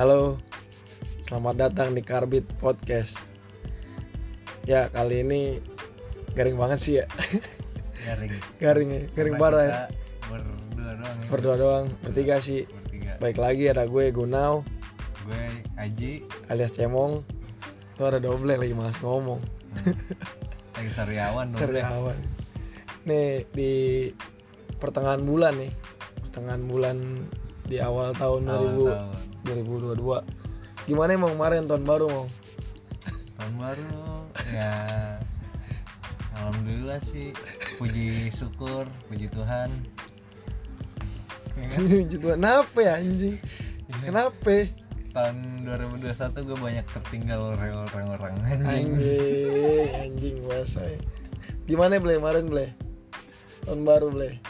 Halo, selamat datang di Karbit Podcast. Ya kali ini garing banget sih ya, garing garing ya, garing parah ya. berdua doang ya Berdua doang, bertiga sih. bertiga Baik lagi ada gue Gunau gue Aji alias Cemong. Tuh ada doble lagi malas ngomong. hmm. lagi Sariawan dong Sariawan. Nih di pertengahan bulan nih, pertengahan bulan di awal tahun Awal 2000 tahun. 2022. Gimana emang kemarin tahun baru mau? tahun baru ya alhamdulillah sih. Puji syukur puji Tuhan. Ya kan? gitu kenapa ya anjing? Iya. kenapa? Tahun 2021 gue banyak tertinggal orang-orang anjing. Anjing anjing bahasa. Gimana ble? Kemarin ble? Tahun baru ble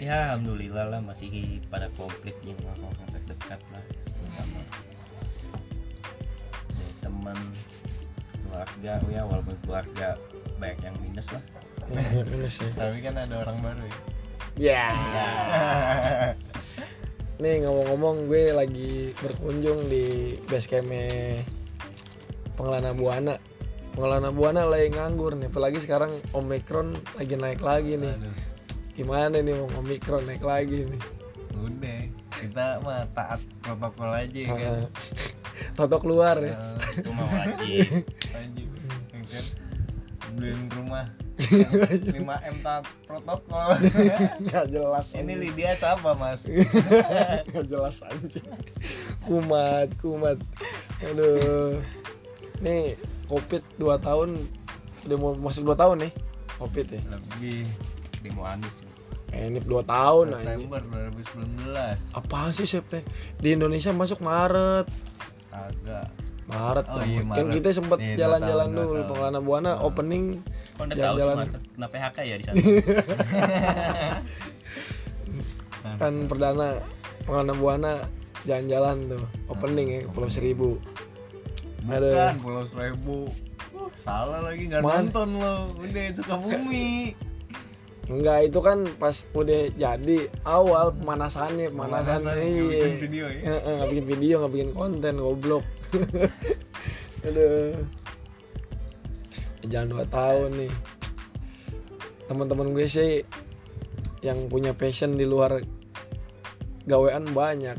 ya alhamdulillah lah masih pada komplit gitu orang dekat lah. Sama dari teman keluarga. Ya walaupun keluarga banyak yang minus lah. Minus ya. Tapi kan ada orang baru ya. Ya. Nih ngomong-ngomong gue lagi berkunjung di base campnya Pengelana Buana. Pengelana Buana lagi nganggur nih apalagi sekarang Omicron lagi naik lagi nih. Aduh, gimana nih mau Omicron naik lagi nih? Udah kita mah taat protokol aja ya kan? Ah, Toto keluar ya. Itu mah wajib. Ya kan? Beliin rumah. 5M taat protokol. Nggak jelas ini. Lydia siapa mas? Nggak jelas anjing. Kumat kumat. Aduh. Nih covid 2 tahun udah mau masuk 2 tahun nih. Covid ya. Lebih demo Anies ini 2 tahun September 2019 apaan sih September di Indonesia masuk Maret. Agak Maret Oh iya, kan Maret. kita sempet Iya, jalan-jalan dulu pengelana buana. Oh. opening kok udah tahu Jalan-jalan. semua kena PHK ya di sana? Kan perdana pengelana buana jalan-jalan tuh. Opening ya ke Pulau Seribu. Bukan Ada. Pulau Seribu. Salah lagi nggak Man. nonton lo. Udah suka bumi Enggak, itu kan pas udah jadi awal pemanasannya, pemanasan Pemanasan, iya. bikin video ya? Eh, eh, nggak bikin video, nggak bikin konten, goblok. Aduh. Ya, Jangan dua tahun nih. Teman-teman gue sih yang punya passion di luar gawean banyak.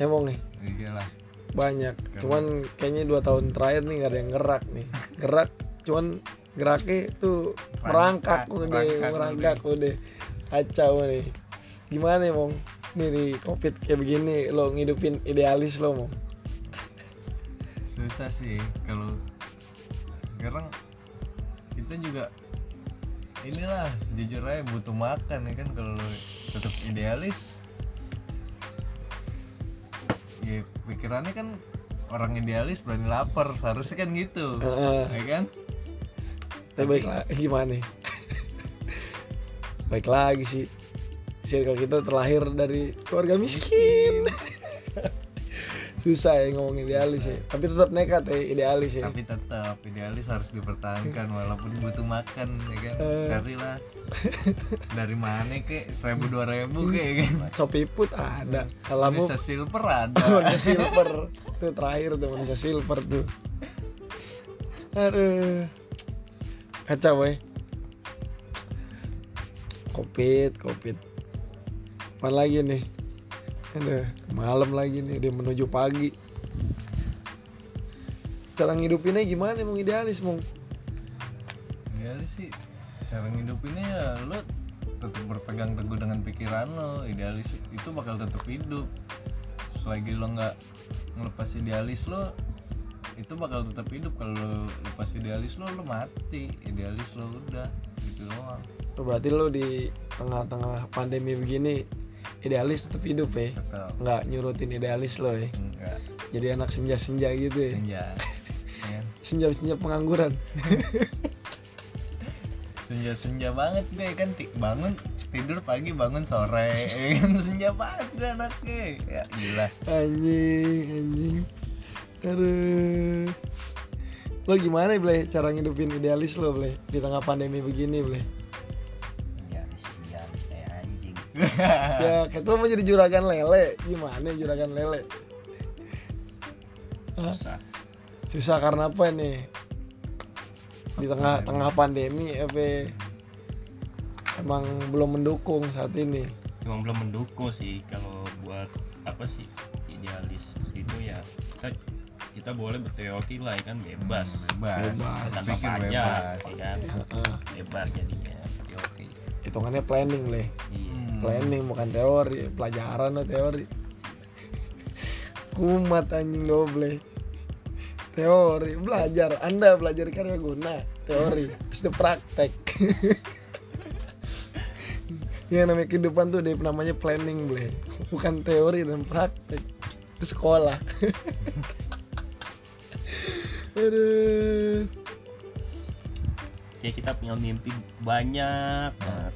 Emang nih iyalah banyak. Cuman kayaknya dua tahun terakhir nih gak ada yang gerak nih. Gerak, cuman geraknya tuh merangkak udah, merangkak merangkak udah. Kacau nih. Gimana ya, Mong? Nih di covid kayak begini lo ngidupin idealis lo, Mong. susah sih kalau sekarang kita juga inilah jujur aja butuh makan ya kan kalau lo tetap idealis ya pikirannya kan orang idealis berani lapar seharusnya kan gitu Heeh. ya kan Tapi baik lagi gimana nih? baik lagi sih. Circle kita terlahir dari keluarga miskin. Susah ya ngomong idealis ya. Tapi tetap nekat ya idealis ya. tapi tetap idealis harus dipertahankan walaupun butuh makan ya kan Eh. carilah dari mana kek seribu dua ribu kek ya kan Shopee put ada. Kalau bisa silver ada manusia silver tuh terakhir tuh manusia silver tuh aduh kacau boy covid covid. Apa lagi nih? Aduh malam lagi nih udah menuju pagi. Cara ngidupinnya gimana emang idealis mong idealis sih cara ngidupinnya ya lo tetap berpegang teguh dengan pikiran lo. Idealis itu bakal tetap hidup. Selagi lo nggak ngelepas idealis lo itu bakal tetap hidup. Kalau lo lepas idealis lo lo mati. Idealis lo udah gitu doang. Oh, berarti lo di tengah-tengah pandemi begini idealis tetap hidup ya tetap nggak nyurutin idealis lo ya enggak jadi anak senja-senja gitu ya senja. Senja-senja pengangguran. Senja senja banget gue kan bangun tidur pagi bangun sore. Senja banget gue anaknya. Ya gila. Anjing anjing aduh. Lo gimana ble cara ngidupin idealis lo ble? Di tengah pandemi begini ble. Idealis idealis kayak anjing. Ya kayak lu mau jadi juragan lele. Gimana juragan lele? Susah. Susah karena apa nih? Di tengah tengah pandemi apa emang belum mendukung saat ini. Cuma belum mendukung sih kalau buat apa sih idealis itu ya. Kita, kita boleh berteori lah ya kan? Bebas. Bebas, Bebas. tanpa pajak bebas. ya kan? Heeh. bebas jadinya teori hitungannya planning leh. Iya. Hmm. planning bukan teori pelajaran lo teori. Kumat anjing doble teori belajar. Anda belajar karya guna teori itu praktek. Yang namanya kehidupan tuh dia namanya planning ble bukan teori dan praktek. Itu sekolah aduh ya kita punya mimpi banyak banget.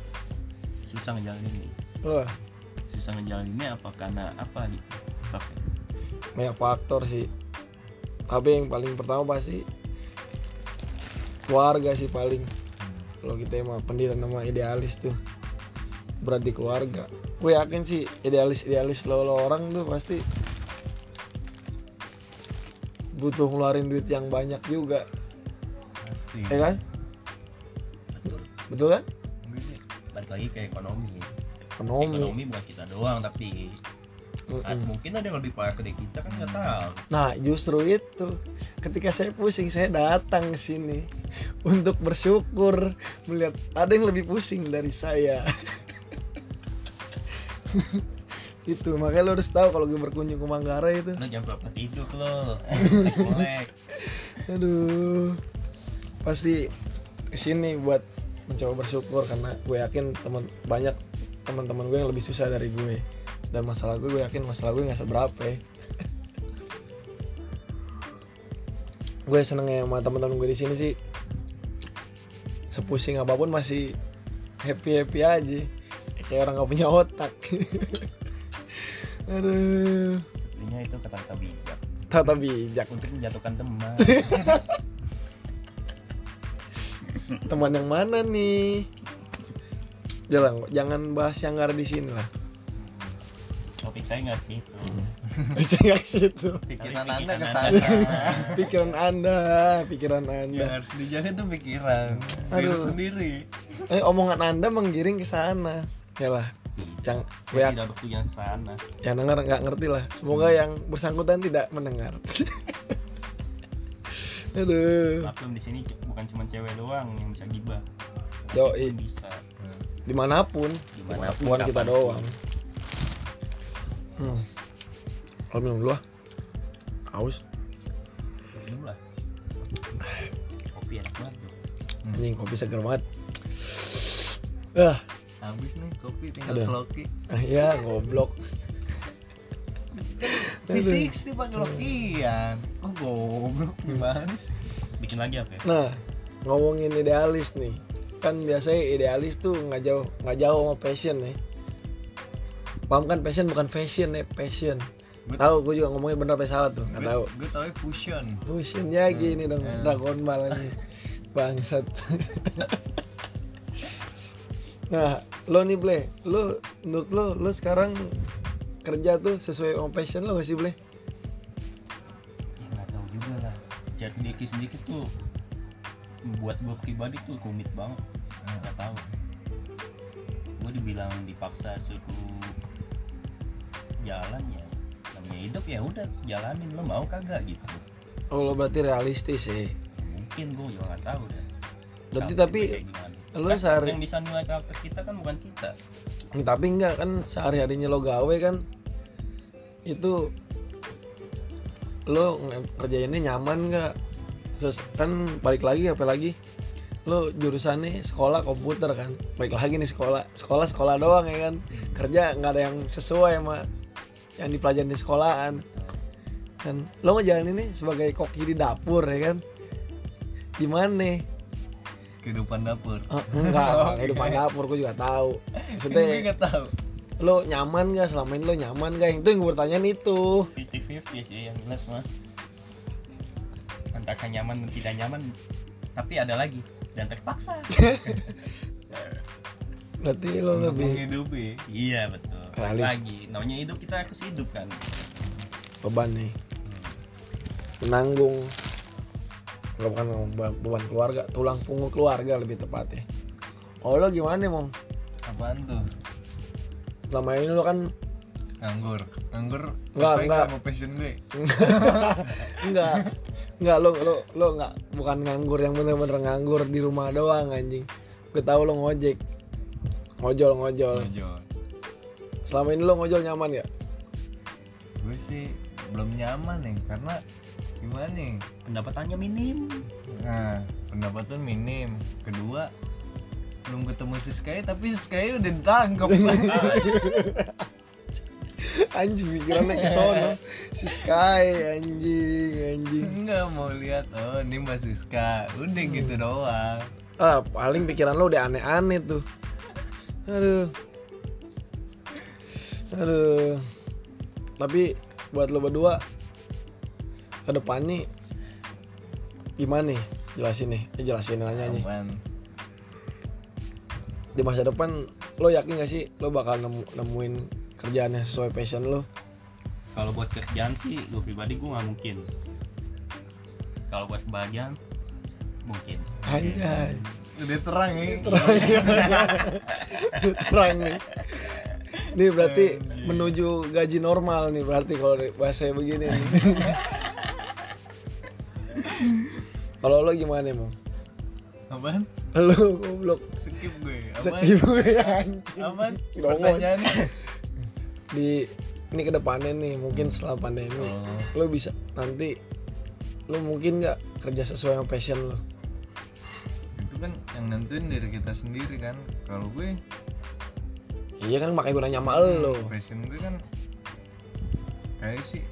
Susah ngejalaninnya wah. Susah ngejalaninnya apa karena apa gitu Faktor. banyak faktor sih. Tapi yang paling pertama pasti keluarga sih paling. Kalau kita emang pendidikan sama idealis tuh berat di keluarga. Gue yakin sih idealis idealis lo, lo orang tuh pasti butuh ngeluarin duit yang banyak juga. Pasti. Ya kan? Betul. Betul kan? Enggak sih. balik lagi ke ekonomi. Ekonomi. Ekonomi bukan kita doang tapi ah, Mm-mm. mungkin ada yang lebih parah dari kita kan nggak tahu. Nah justru itu. Ketika saya pusing saya datang ke sini untuk bersyukur melihat ada yang lebih pusing dari saya. itu makanya lo harus tahu kalau gue berkunjung ke Manggarai itu. lo jam berapa tidur lo? Aduh. Pasti ke sini buat mencoba bersyukur karena gue yakin teman banyak teman-teman gue yang lebih susah dari gue. Dan masalah gue gue yakin masalah gue nggak seberapa ya. gue seneng sama teman-teman gue di sini sih. Sepusing apa pun masih happy happy aja. Kayak orang nggak punya otak aduh. Sebenarnya itu kata-kata bijak. Tata bijak. Untuk menjatuhkan teman. Teman yang mana nih? Jangan jangan bahas yang nggak ada di sini lah. Topik saya nggak sih itu bisa nggak situ. Pikiran anda ke pikiran sana pikiran anda pikiran yang anda harus dijaga tuh pikiran. Diri Aduh. sendiri. Eh omongan anda menggiring ke sana. Ya lah yang saya tidak bertujuan ke sana. yang denger nggak ngerti lah. Semoga yang bersangkutan tidak mendengar. Aduh. Maklum di sini bukan cuma cewek doang yang bisa gibah. Itu bisa. Di mana pun. Di mana pun, bukan kita doang. Hmm. kalau minum dulu ah. Haus. Lah. Kopi enak banget tuh anjing kopi segar banget. Ah habis nih kopi tinggal Aduh. sloki ah, ya goblok fisik dipanggil lokian oh goblok gimana sih bikin lagi apa ya Nah, ngomongin idealis nih. Kan biasanya idealis tuh nggak jauh nggak jauh sama passion nih. Paham kan passion bukan fashion ya, passion. Gua- Tahu gue juga ngomongnya bener apa salah tuh, nggak tahu. gue tau fusion Fusionnya gini dong, Hmm. Dragon Ball ini. Bangsat. nah, lo nih Ble, lo menurut lo lo sekarang kerja tuh sesuai sama passion lo gak sih Ble? ya nggak tahu juga lah. Jadi dikit sedikit tuh buat gue pribadi tuh rumit banget. Nggak tahu. Gue dibilang dipaksa suruh jalan ya namanya hidup ya udah jalanin. Lo mau kagak gitu? Oh lo berarti realistis sih. mungkin gue juga nggak tahu deh. Berarti tapi Kan sehari yang bisa nilai karakter kita kan bukan kita. Tapi enggak kan sehari harinya lo gawe kan. Itu lo kerjainnya nyaman nggak terus kan balik lagi apa lagi? Lo jurusannya sekolah komputer kan. Balik lagi nih sekolah. Sekolah sekolah doang ya kan. Kerja nggak ada yang sesuai sama yang dipelajarin di sekolahan. Kan lo ngejalanin ini sebagai koki di dapur ya kan. Gimana kehidupan dapur. Oh, enggak, Oh, kehidupan dapur gue juga tahu. gue Maksudnya nggak tahu. lo nyaman gak selama ini lo nyaman gak itu yang gue pertanyaan itu. 50-50 sih yang jelas mah. Antara nyaman dan tidak nyaman tapi ada lagi. Dan terpaksa. Berarti lo untuk lebih menghidupi. Iya betul. Realis. lagi namanya hidup kita harus hidup kan. Beban nih. Menanggung nggak bukan beban, keluarga tulang punggung keluarga lebih tepatnya. Oh lo gimana mong apaan tuh? Selama ini lo kan nganggur. Nganggur enggak. nggak. sama passion gue. Enggak enggak lo lo lo enggak bukan nganggur yang bener-bener nganggur di rumah doang anjing. Gue tahu lo ngojek. Ngojol ngojol. Ojol. selama ini lo ngojol nyaman ya gue sih belum nyaman nih karena gimana nih? Pendapatannya minim. Nah pendapatan minim. Kedua belum ketemu si Sky tapi si Sky udah ditangkap anjing pikirannya ke sono. Si Sky anjing anjing. Enggak mau lihat. Oh ini Mas Siska udah gitu doang. Ah paling pikiran lo udah aneh-aneh tuh. Aduh. Aduh. Tapi buat lo berdua ke depan nih gimana nih? Jelasin nih. Eh, jelasin aja nih. Di masa depan lo yakin gak sih lo bakal nemu- nemuin kerjaan yang sesuai passion lo? Kalau buat kerjaan sih gue pribadi gue nggak mungkin. Kalau buat kebahagiaan mungkin. Anjay. Udah terang ya terang. Terang nih. Ini berarti menuju gaji normal nih berarti kalau bahasa begini nih kalau lo gimana emang apaan? Lo goblok. Skip gue apaan? Skip ya anjing. Dongol. pertanyaannya di ini ke depannya nih mungkin setelah pandemi oh. lo bisa nanti lo mungkin nggak kerja sesuai sama passion lo. Itu kan yang nentuin dari kita sendiri kan? Kalau gue iya kan makanya gue nanya sama lo. Passion gue kan kayak sih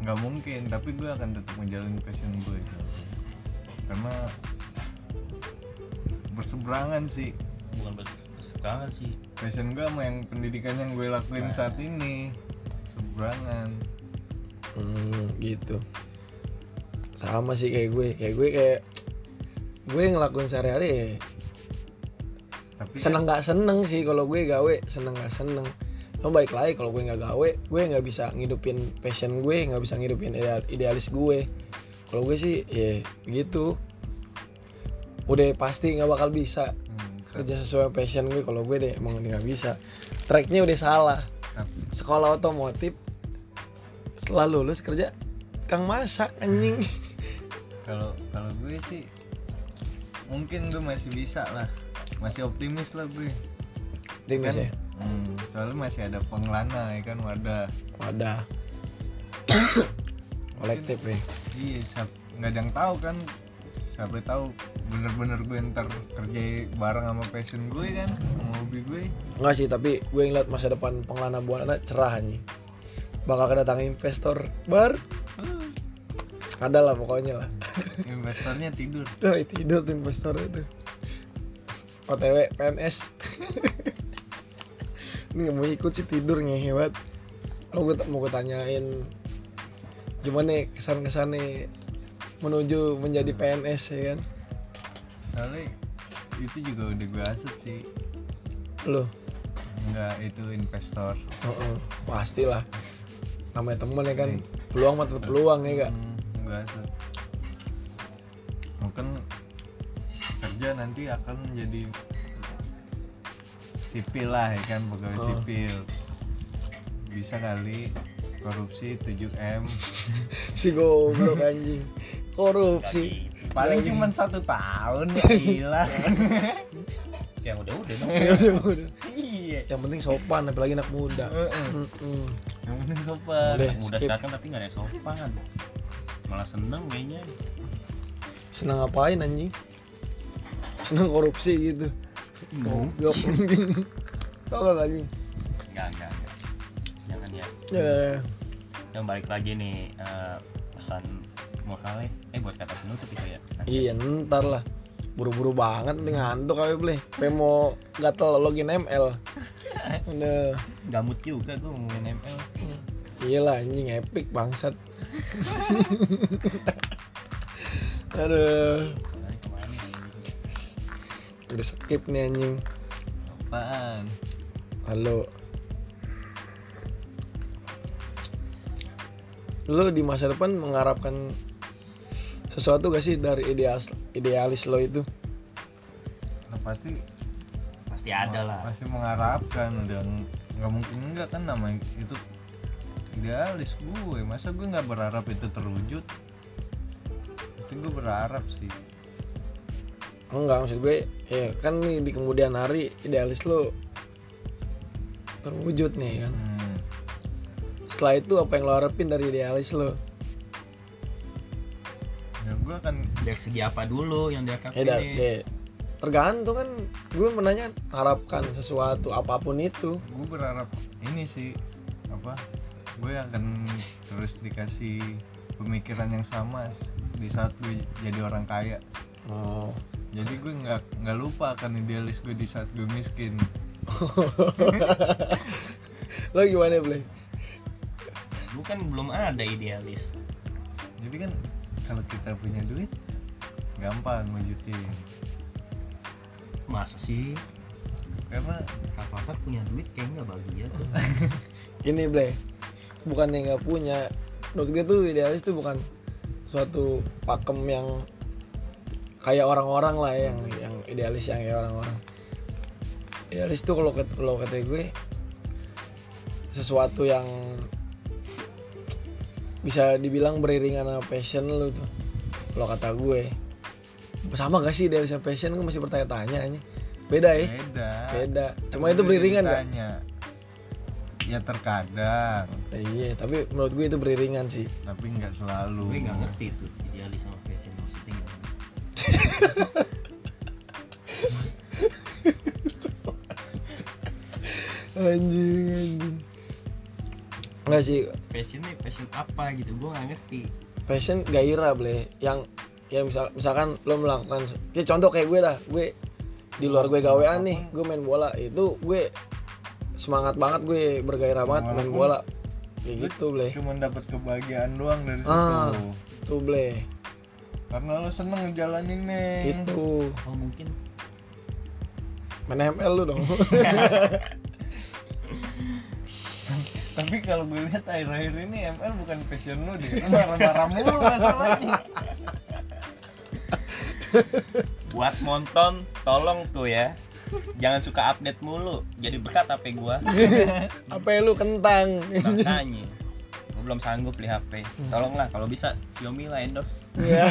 nggak mungkin tapi gue akan tetap menjalani passion gue karena berseberangan sih. Bukan berseberangan sih. Passion gue sama yang pendidikan yang gue lakuin Nah. saat ini. Seberangan. Hmm, gitu. Sama sih kayak gue. Kayak gue kayak gue ngelakuin sehari-hari ya. Tapi seneng nggak seneng sih kalau gue gawe. Seneng nggak seneng. Cuma balik lagi kalau gue nggak gawe gue nggak bisa ngidupin passion gue nggak bisa ngidupin ideal- idealis gue kalau gue sih ya gitu. Udah pasti nggak bakal bisa. Hmm, kerja sesuai passion gue kalau gue deh emang nggak bisa. Tracknya udah salah. Tapi- sekolah otomotif setelah lulus kerja kang masak anjing. Kalau kalau gue sih mungkin gue masih bisa lah. Masih optimis lah gue. Timis Kan- ya? Hmm, soalnya masih ada pengelana ya kan? Wadah. Wadah kolektif ya iya siap- nggak ada yang tahu kan siapa tahu bener-bener gue ntar kerja bareng sama passion gue kan sama hobi gue Enggak sih, tapi gue ngeliat masa depan pengelana buana cerah nih. Bakal kedatangan investor bar. Ada lah pokoknya lah. investornya tidur Tuh tidur tuh investor itu. OTW PNS. Ini nggak mau ikut sih tidur ngehebat. Lo gue mau gue tanyain gimana nih kesan-kesannya menuju menjadi PNS ya kan? soalnya itu juga udah gue aset sih. Lo, nggak itu investor. Heeh, pastilah. Namanya temen ya kan, peluang mah tetap peluang ya gak? Hmm, gue aset. Mungkin kerja nanti akan menjadi sipil lah ya kan? Pegawai Oh. sipil. Bisa kali korupsi 7 m. Si goblok anjing. Korupsi. Paling Lagi. cuma satu tahun ya gila. Yang udah udah dong. Ya udah, udah. iya. Yang penting sopan apalagi anak muda. Yang penting sopan. Udah. mudah skip. sekarang tapi nggak ada yang sopan. Malah seneng kayaknya senang ngapain anjing? Senang korupsi gitu. Goblok tau gak anjing? Enggak enggak ya. Ya yang balik lagi nih eh, pesan mau kali eh buat kata penutup itu ya. Iya ntar lah. Buru-buru banget nih ngantuk kali beli. Pe mau gatel login ML udah. Gamut juga gue ngomongin ML iya lah anjing epic bangsat. Aduh. Ke mana udah skip nih anjing. Apaan? Halo lo di masa depan mengharapkan sesuatu gak sih dari idealis idealis lo itu? Nah, pasti pasti ada lah. pasti mengharapkan udah ng- nggak mungkin enggak kan namanya itu idealis gue. Masa gue nggak berharap itu terwujud? Pasti gue berharap sih. Enggak maksud gue ya kan nih di kemudian hari idealis lo terwujud nih kan? Hmm. Setelah itu apa yang lo harapin dari idealis lo ya gue akan dari segi apa dulu yang ya diharapin nih? deh. tergantung kan gue menanya harapkan sesuatu apa pun itu gue berharap ini sih apa gue akan terus dikasih pemikiran yang sama di saat gue jadi orang kaya oh jadi gue nggak nggak lupa akan idealis gue di saat gue miskin lo gimana Blay? Lu kan belum ada idealis. Jadi kan kalau kita punya duit gampang wujudin masa sih? Karena Rafathar punya duit kayaknya nggak bahagia tuh. Gini Blay, bukan yang nggak punya. Menurut gue tuh idealis tuh bukan suatu pakem yang kayak orang-orang lah ya, yang yang idealis yang kayak orang-orang. Idealis tuh kalau kalau kata gue sesuatu yang bisa dibilang beriringan sama passion lu tuh. Kalau kata gue sama gak sih sama passion gue masih bertanya-tanya ini. Beda ya? beda Beda. Cuma itu beriringan gak? ditanya, ya terkadang Iya, tapi menurut gue itu beriringan sih. tapi nggak selalu gue nggak ngerti tuh idealis sama passion maksudnya Anjing, anjing. Enggak sih, passion nih passion apa gitu? Gue nggak ngerti. Passion gairah ble. Yang ya misal misalkan lo melakukan ya contoh kayak gue dah gue di luar gue gawean nih gue main bola. Itu gue semangat banget gue bergairah banget main bola. Kayak gitu ble. cuma dapat kebahagiaan doang dari situ. Ah. tuh ble. Karena lo seneng ngejalanin nih itu. Oh mungkin. Main ML lu dong tapi kalau gue lihat akhir-akhir ini ML bukan passion lo deh Lo marah-marah mulu masalahnya. Buat monton tolong tuh ya. Jangan suka update mulu. Jadi berkat HP gua. Apa lu kentang. Makanya gua belum sanggup beli HP tolonglah kalau bisa Xiaomi lah endorse. Ya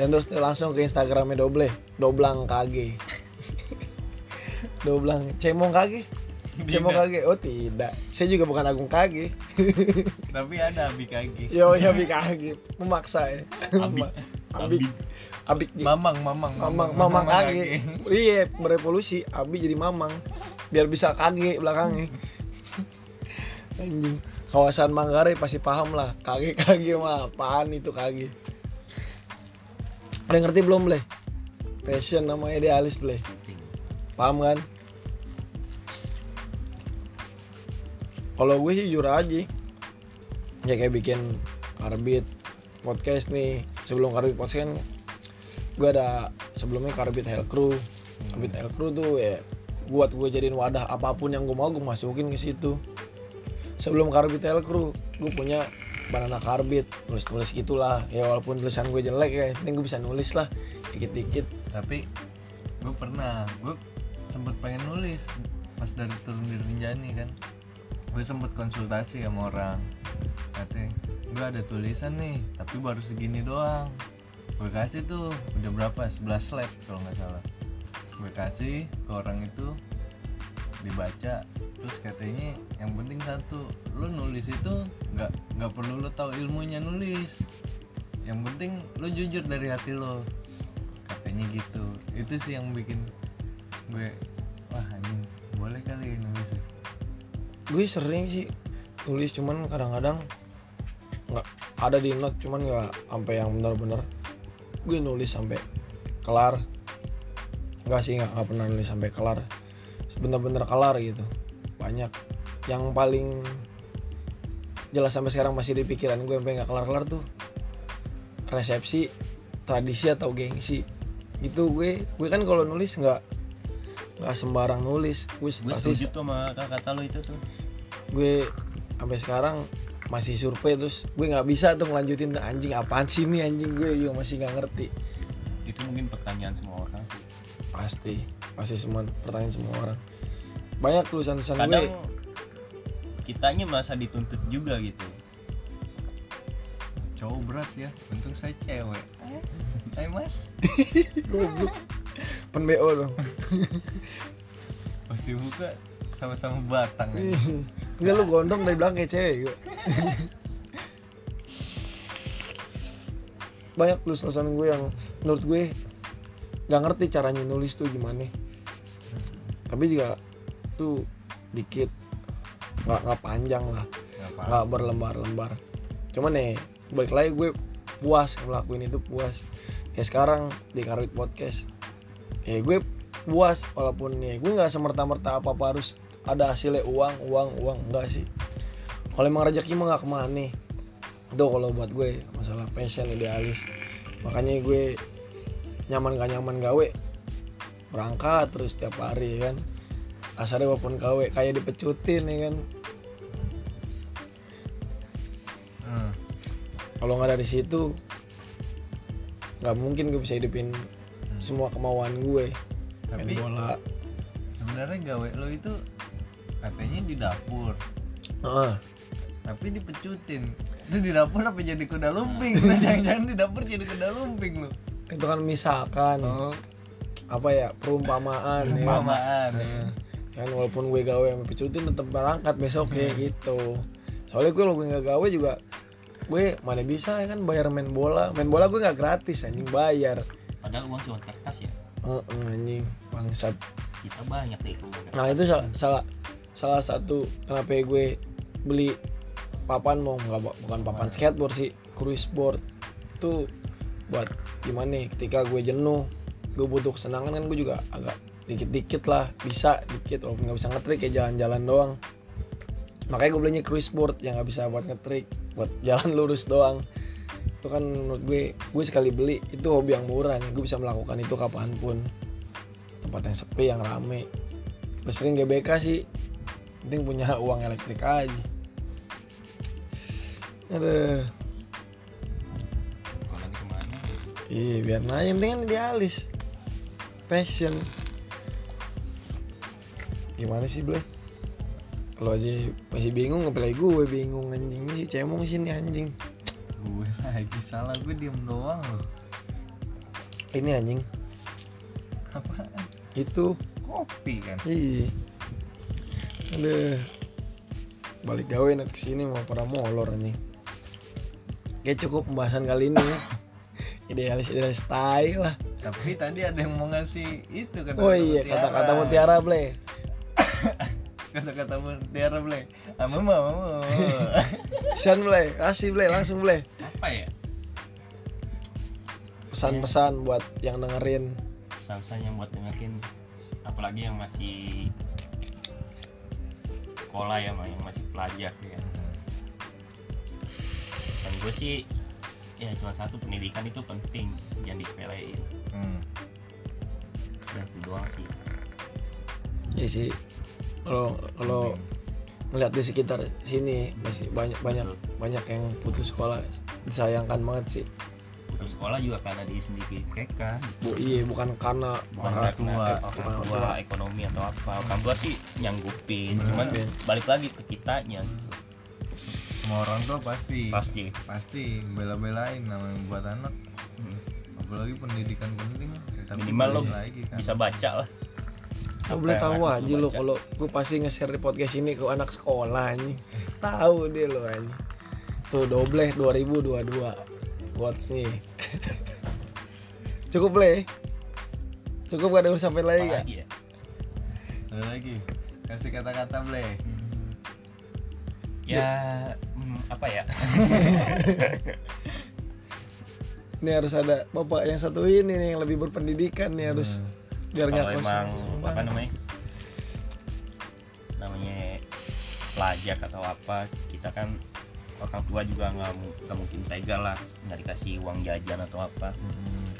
endorse tuh langsung ke Instagramnya Doble. Doblang KG Doblang Cemong KG Cemong KG oh tidak. Saya juga bukan Agung KG tapi ada Abi Kagi yo ya Abi KG memaksa ya. Abi. Abi. Abik. Mamang Mamang Mamang. Mamang KG iya berevolusi Abi jadi Mamang. Biar bisa KG belakangnya. Anjing. Kawasan Manggarai pasti paham lah. KG KG mah apaan itu KG ada yang ngerti belum Bleh? Passion sama idealis Bleh Paham kan? Kalau gue sih jujur aja Ya kayak bikin Karbit podcast nih. Sebelum Karbit podcast kan Gue ada sebelumnya Karbit Hell Crew. Karbit Hell Crew tuh ya Buat gue jadiin wadah apa pun yang gue mau gue masukin ke situ. Sebelum Karbit Hell Crew Gue punya Banana Karbit. Tulis-tulis gitulah. Ya walaupun tulisan gue jelek ya penting gue bisa nulis lah. Dikit-dikit. Tapi gue pernah. Gue sempet pengen nulis pas dari turun di Rinjani kan gue sempet konsultasi sama orang. Katanya gue ada tulisan nih tapi baru segini doang. Gue kasih tuh udah berapa? 11 slide kalau nggak salah. Gue kasih ke orang itu dibaca terus katanya yang penting satu lu nulis itu nggak nggak perlu lu tahu ilmunya nulis. Yang penting lu jujur dari hati lo katanya gitu. Itu sih yang bikin gue wah anjing boleh kali nulis ya. Gue sering sih tulis cuman kadang-kadang nggak ada di note cuman nggak sampai yang benar-benar. Gue nulis sampai kelar. Nggak sih nggak pernah nulis sampai kelar. Bener-bener kelar gitu. Banyak. Yang paling jelas sampai sekarang masih di pikiran gue sampai nggak kelar-kelar tuh resepsi tradisi atau gengsi. Gitu gue. Gue kan kalau nulis nggak nggak sembarang nulis. Gue setuju tuh sama kata lo itu tuh. Gue sampai sekarang masih survei terus gue nggak bisa tuh ngelanjutin anjing apaan sih ini anjing? Gue juga masih nggak ngerti. Itu mungkin pertanyaan semua orang sih. Pasti pasti semua pertanyaan semua orang. Banyak tulisan-tulisan gue. Kadang kitanya masa dituntut juga gitu. Cowok berat ya untung saya cewek. Hai mas? Goblok pen BO dong pasti buka sama-sama batang ya. Enggak lu gondong dari belakang kayak cewek gue. Banyak tulisan gue yang menurut gue nggak ngerti caranya nulis tuh gimana. Tapi juga tuh dikit nggak nggak panjang lah, Nggak berlembar-lembar. Cuman nih balik lagi gue puas ngelakuin itu puas. Kayak sekarang di Karuit Podcast. Ya gue puas walaupun nih gue nggak semerta-merta apa-apa harus ada hasilnya uang uang uang enggak sih. Kalau emang rezeki mah nggak ke mana. Itu kalau buat gue masalah passion idealis. Makanya gue nyaman gak nyaman gawe. Berangkat terus tiap hari kan. Asalnya walaupun gawe kayak dipecutin ya kan. Hmm. kalau nggak dari situ nggak mungkin gue bisa hidupin semua kemauan gue. Main tapi bola. sebenarnya gawe lo itu katanya di dapur. Heeh. tapi dipecutin. Itu di dapur apa jadi kuda lumping? Jangan-jangan di dapur jadi kuda lumping lo. Itu kan misalkan oh. apa ya perumpamaan, ya. Perumpamaan ya. Nah, kan walaupun gue gawe sama pecutin tetap berangkat besok kayak gitu. Soalnya gue kalau gue nggak gawe juga gue mana bisa ya kan bayar main bola. Main bola gue nggak gratis anjing bayar padahal uang cuma kertas ya. Heeh, anjing. Bangsat. Kita banyak deh itu nah itu salah salah, salah satu kenapa gue beli papan mau nggak bu- bukan papan skateboard sih. Cruise board itu buat gimana nih? Ketika gue jenuh gue butuh kesenangan kan gue juga agak dikit-dikit lah. Bisa dikit walaupun nggak bisa ngetrik kayak jalan-jalan doang. Makanya gue belinya cruise board yang nggak bisa buat ngetrik buat jalan lurus doang itu kan menurut gue gue sekali beli itu hobi yang murah. Nih gue bisa melakukan itu kapan pun. Tempat yang sepi yang rame. Gue sering GBK sih. Penting punya uang elektrik aja. Ke mana? Iya biar nanya penting kan idealis passion. Gimana sih Ble? Lo aja masih bingung apalagi gue. Bingung anjing. Ini si cemong sini anjing lagi salah gue diem doang lo ini anjing. Apaan? Itu. Kopi kan? Iya. Aduh balik gawe nanti ke sini mau pada molor anjing. Kayak cukup pembahasan kali ini. Idealis idealis style lah. Tapi tadi ada yang mau ngasih itu kata oh iya kata-kata mutiara ble. Kata-kata mutiara ble. Ama mau Sian ble. Kasih ble. Langsung ble apa ya? Pesan-pesan buat yang dengerin. Pesan-pesan yang buat dengerin. Apalagi yang masih sekolah ya yang masih pelajar ya. Pesan gue sih ya cuma satu pendidikan itu penting. Jangan disepelein hmm. udah itu doang sih. Ya sih. Kalau kalau ngeliat di sekitar sini masih banyak banyak Betul. banyak yang putus sekolah. Disayangkan banget sih. Putus sekolah juga karena dia sendiri kan? Bu iya bukan karena bukan Orang karena tua. eh, orang tua ekonomi atau apa. Orang tua sih nyanggupin cuman balik lagi ke kitanya. Semua orang tua pasti pasti. pasti bela-belain namanya buat anak. Hmm. apalagi pendidikan penting Minimal lo lagi kan. bisa baca lah Apa boleh tahu aja lo kalau gue pasti nge-share di podcast ini ke anak sekolah anjing. Tahu deh lo anjing. Tuh dobleh 2022. Quotes nih. Cukup le. Cukup gak ada yang sampai lagi gak? lagi ya ada lagi kasih kata-kata ble ya hmm, apa ya Ini harus ada bapak yang satu ini nih yang lebih berpendidikan nih harus biar kalau emang apa namanya? Namanya pelajar atau apa kita kan orang tua juga nggak nggak mungkin tega lah nggak dikasih uang jajan atau apa.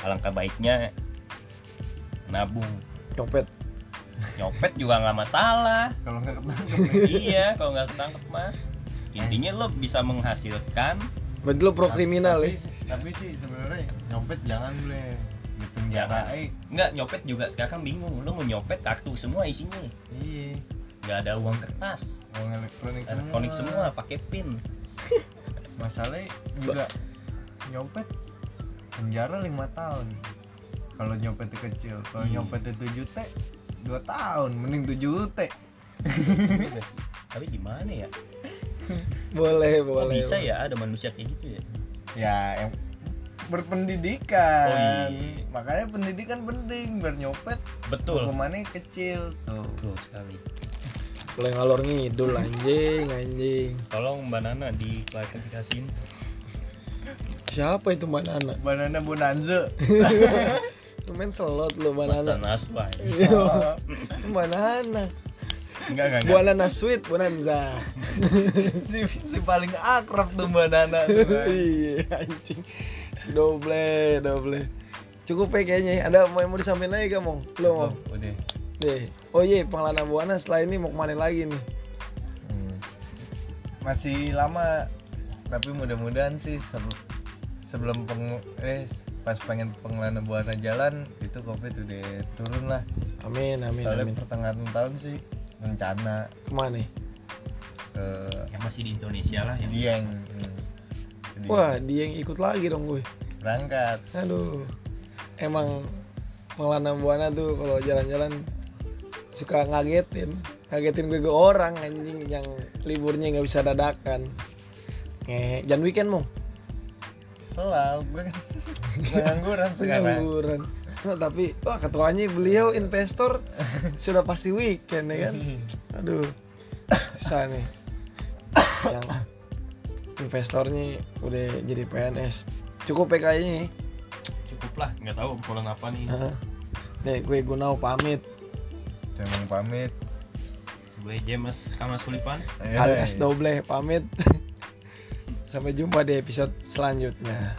Alangkah baiknya nabung. Copet. nyopet juga nggak masalah. Kalau nggak ketangkep iya kalau nggak ketangkep mah intinya lo bisa menghasilkan berarti lu pro kriminal tapi, ya? tapi sih sebenarnya nyopet jangan boleh di penjara. Eh nggak nyopet juga. Sekarang bingung. Lo mau nyopet kartu semua isinya. Iya. Nggak ada uang kertas. Uang elektronik semua. Elektronik semua pakai pin. Masalahnya juga nyopet penjara lima tahun. Kalau nyopet kecil. Kalau Iya. nyopet tujuh t dua tahun. Mending tujuh t sih. tapi gimana ya? Boleh boleh bisa ya ada manusia kayak gitu ya? Ya yang berpendidikan. Oh, iya. makanya pendidikan penting biar nyopet betul. hukumannya kecil tuh. Betul sekali. Boleh ngalor ngidul anjing anjing. Tolong mbak Nana diklarifikasiin. Siapa itu mbak Nana? Banana bonanza. Lu main slot lu mbak Nana. Nana Naswa Iya, mbak Nana. Enggak enggak enggak. Banana sweet bonanza. Si, si paling akrab tuh banana tuh kan. iya anjing doble doble cukup ya kayaknya ada mau yang mau disampaikan lagi gak mau lo mau udah deh oh iya pengelana buana setelah ini mau ke mana lagi nih? Hmm. masih lama tapi mudah-mudahan sih sebelum sebelum peng eh pas pengen pengelana buana jalan itu covid udah turun lah. Amin amin soalnya amin. pertengahan tahun sih rencana. Ke mana nih? Ke yang masih di Indonesia lah ya Dieng hmm. Jadi wah dia yang ikut lagi dong gue berangkat. Aduh. Emang pengelana buana tuh kalau jalan-jalan suka ngagetin. Ngagetin gue ke orang anjing yang liburnya nggak bisa dadakan. Ngehe jangan weekend mau selalu gue kan pengangguran sekarang. Pengangguran. Oh, tapi wah ketuanya beliau investor sudah pasti weekend ya kan. Aduh. Susah nih. Yang investornya udah jadi PNS. Cukup ya kayaknya. cukup lah nggak tahu obrolan apa nih Heeh. Nih gue Gunau pamit. Jangan pamit gue James Kamas Sulipan Ayo, Alias. Doble pamit. Sampai jumpa di episode selanjutnya.